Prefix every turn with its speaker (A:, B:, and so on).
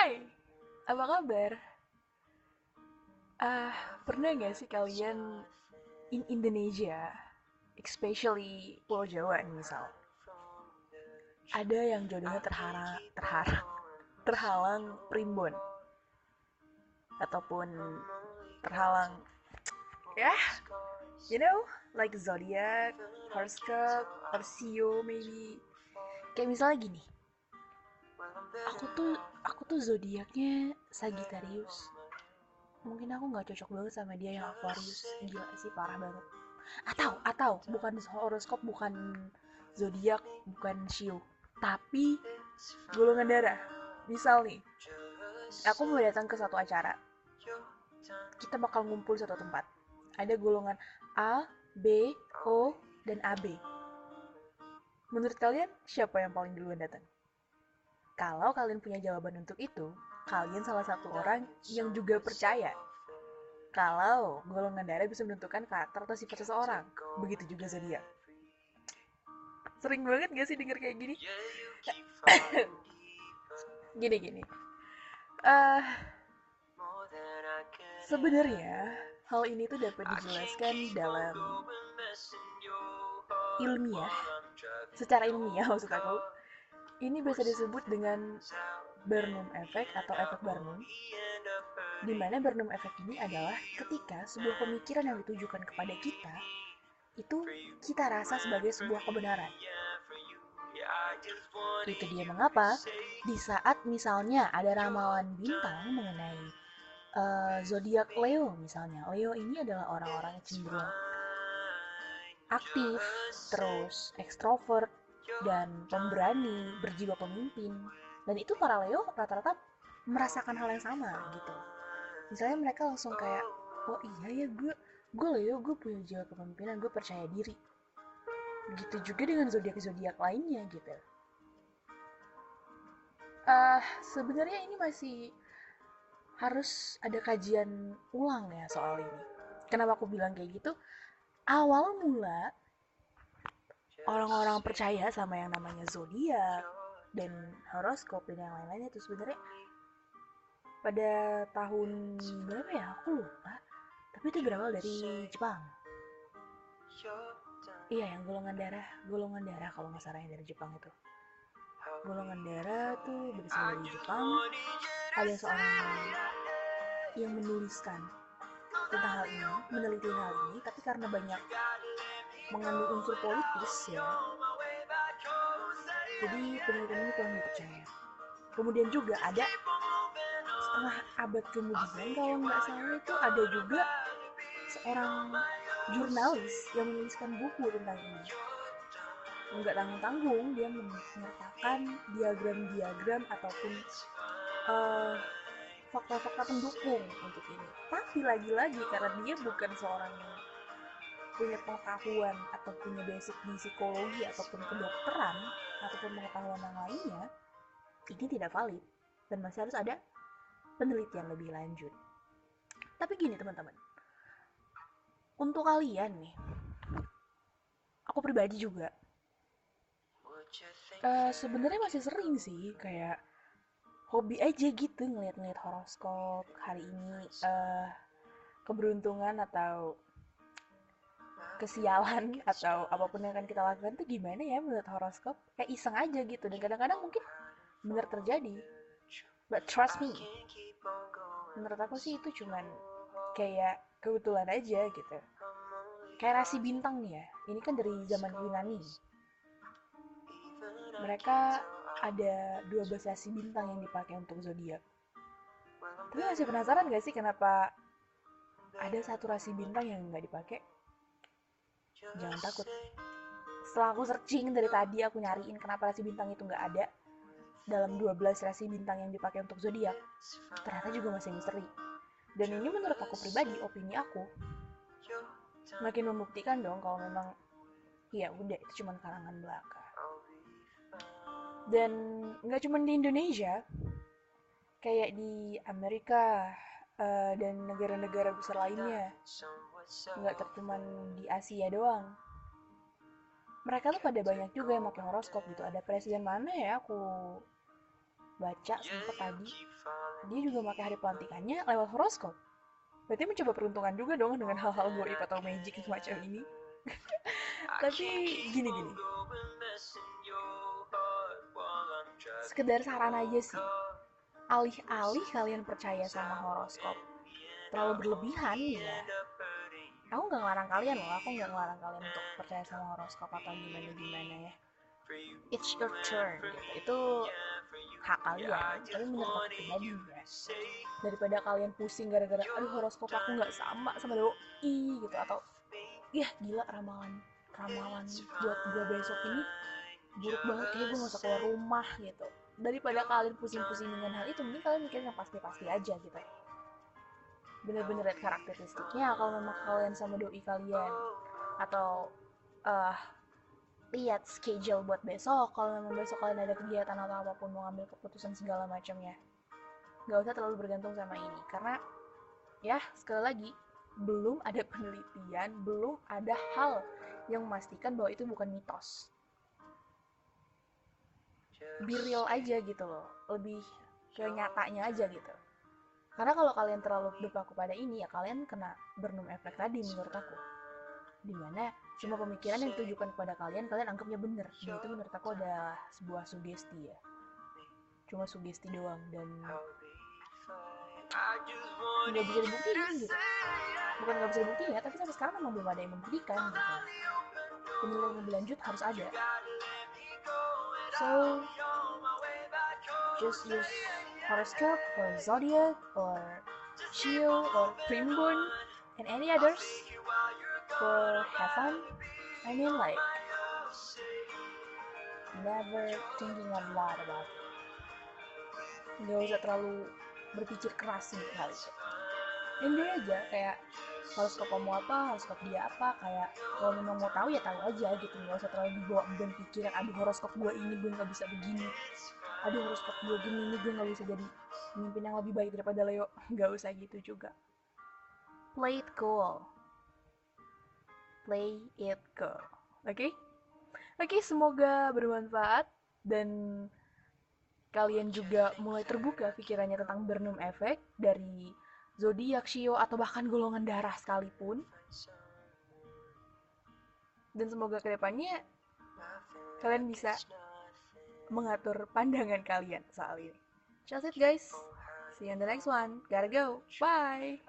A: Hai, apa kabar? Ah, pernah gak sih kalian in Indonesia, especially Pulau Jawa misal, ada yang jodohnya terhalang, terhalang, terhalang primbon, ataupun terhalang, ya, you know, like zodiac, horoscope, or CEO maybe. Kayak misalnya gini, aku tuh aku tuh zodiaknya Sagittarius. Mungkin aku nggak cocok banget sama dia yang Aquarius. Gila sih parah banget. Atau atau bukan horoskop bukan zodiak bukan shio tapi golongan darah. Misal nih aku mau datang ke satu acara. Kita bakal ngumpul satu tempat. Ada golongan A B O dan AB menurut kalian siapa yang paling duluan datang kalau kalian punya jawaban untuk itu, kalian salah satu orang yang juga percaya kalau golongan darah bisa menentukan karakter atau sifat seseorang. Begitu juga zodiak. Sering banget gak sih denger kayak gini? gini gini. Uh, Sebenarnya hal ini tuh dapat dijelaskan dalam ilmiah, secara ilmiah maksud aku ini bisa disebut dengan Barnum Effect atau efek Barnum, di mana Barnum Effect ini adalah ketika sebuah pemikiran yang ditujukan kepada kita itu kita rasa sebagai sebuah kebenaran. Itu dia mengapa di saat misalnya ada ramalan bintang mengenai uh, zodiak Leo misalnya, Leo ini adalah orang-orang cenderung aktif, terus ekstrovert, dan pemberani, berjiwa pemimpin. Dan itu para Leo rata-rata merasakan hal yang sama gitu. Misalnya mereka langsung kayak, oh iya ya gue, gue Leo, gue punya jiwa kepemimpinan, gue percaya diri. Begitu juga dengan zodiak-zodiak lainnya gitu. Uh, sebenarnya ini masih harus ada kajian ulang ya soal ini. Kenapa aku bilang kayak gitu? Awal mula orang-orang percaya sama yang namanya zodiak dan horoskop dan yang lain-lainnya itu sebenarnya pada tahun berapa ya? Aku lupa. Tapi itu berawal dari Jepang. Iya yang golongan darah golongan darah kalau nggak salah yang dari Jepang itu. Golongan darah tuh berasal dari Jepang. ada seorang yang menuliskan tentang hal ini meneliti hal ini tapi karena banyak mengandung unsur politis ya. Jadi penelitian ini kurang dipercaya. Kemudian juga ada setengah abad kemudian kalau nggak salah itu ada juga seorang jurnalis yang menuliskan buku tentang ini. Nggak tanggung-tanggung dia menyertakan diagram-diagram ataupun uh, fakta-fakta pendukung untuk ini. Tapi lagi-lagi karena dia bukan seorang yang punya pengetahuan atau punya basic di psikologi ataupun kedokteran ataupun pengetahuan yang lainnya ini tidak valid dan masih harus ada penelitian lebih lanjut. Tapi gini teman-teman. Untuk kalian nih aku pribadi juga uh, sebenarnya masih sering sih kayak hobi aja gitu ngeliat-ngeliat horoskop hari ini uh, keberuntungan atau kesialan atau apa pun yang akan kita lakukan tuh gimana ya menurut horoskop? Kayak iseng aja gitu dan kadang-kadang mungkin benar terjadi. But trust me menurut aku sih itu cuman kayak kebetulan aja gitu. Kayak rasi bintang nih ya ini kan dari zaman Yunani. Mereka ada 12 rasi bintang yang dipakai untuk zodiak. Tapi masih penasaran gak sih kenapa ada satu rasi bintang yang nggak dipakai jangan takut. setelah aku searching dari tadi aku nyariin kenapa rasi bintang itu nggak ada. Dalam 12 rasi bintang yang dipakai untuk zodiak ternyata juga masih misteri. Dan ini menurut aku pribadi opini aku. Makin membuktikan dong kalau memang ya udah itu cuma kalangan belaka. Dan nggak cuma di Indonesia kayak di Amerika uh, dan negara-negara besar lainnya nggak tercuman di Asia doang. Mereka tuh pada banyak juga yang pakai horoskop gitu. Ada presiden mana ya aku baca sempet tadi? dia juga pakai hari pelantikannya lewat horoskop. Berarti mencoba peruntungan juga dong dengan hal-hal goib atau magic semacam ini. Tapi gini gini. sekedar saran aja sih. alih-alih kalian percaya sama horoskop. terlalu berlebihan ya aku nggak ngelarang kalian loh aku nggak ngelarang kalian untuk percaya sama horoskop atau gimana gimana ya it's your turn gitu. itu hak kalian. Tapi menurut aku pribadi ya. daripada kalian pusing gara-gara aduh horoskop aku nggak sama sama doi gitu. Atau ya gila ramalan ramalan buat gue besok ini buruk banget kayak gue gak usah keluar rumah gitu. Daripada kalian pusing-pusing dengan hal itu mending kalian mikir yang pasti-pasti aja gitu bener-bener lihat karakteristiknya kalau memang kalian sama doi kalian. Atau uh, lihat schedule buat besok kalau memang besok kalian ada kegiatan atau apa pun mau ngambil keputusan segala macamnya. Nggak usah terlalu bergantung sama ini karena ya sekali lagi belum ada penelitian belum ada hal yang memastikan bahwa itu bukan mitos. Be real aja gitu loh lebih ke nyatanya aja gitu karena kalau kalian terlalu berpaku pada ini ya kalian kena burnham efek tadi menurut aku. Di mana semua pemikiran yang ditujukan kepada kalian kalian anggapnya bener. Dan itu menurut aku adalah sebuah sugesti ya. Cuma sugesti doang dan nggak bisa dibuktiin gitu. Bukan nggak bisa dibuktiin ya tapi sampai sekarang memang belum ada yang membuktikan gitu. Penilaian lebih lanjut harus ada. So just use horoscope or zodiac or Shio or Primbon and any others for have fun. I mean like never thinking a lot about it. Gak usah terlalu berpikir keras untuk hal itu. Enjoy aja kayak horoskop kamu apa, horoskop dia apa, kayak kalau memang mau tahu ya tahu aja gitu, nggak usah terlalu dibawa beban pikiran, aduh horoskop gue ini gue nggak bisa begini, aduh horoskop gue gini ini gue nggak bisa jadi pemimpin yang lebih baik daripada Leo, nggak usah gitu juga. Play it cool, play it cool, oke? Okay? Oke, okay, semoga bermanfaat dan kalian juga mulai terbuka pikirannya tentang Burnham Effect dari zodiak, shio, atau bahkan golongan darah sekalipun. Dan semoga ke depannya kalian bisa mengatur pandangan kalian soal ini. Just it guys. See you in the next one. Gotta go. Bye.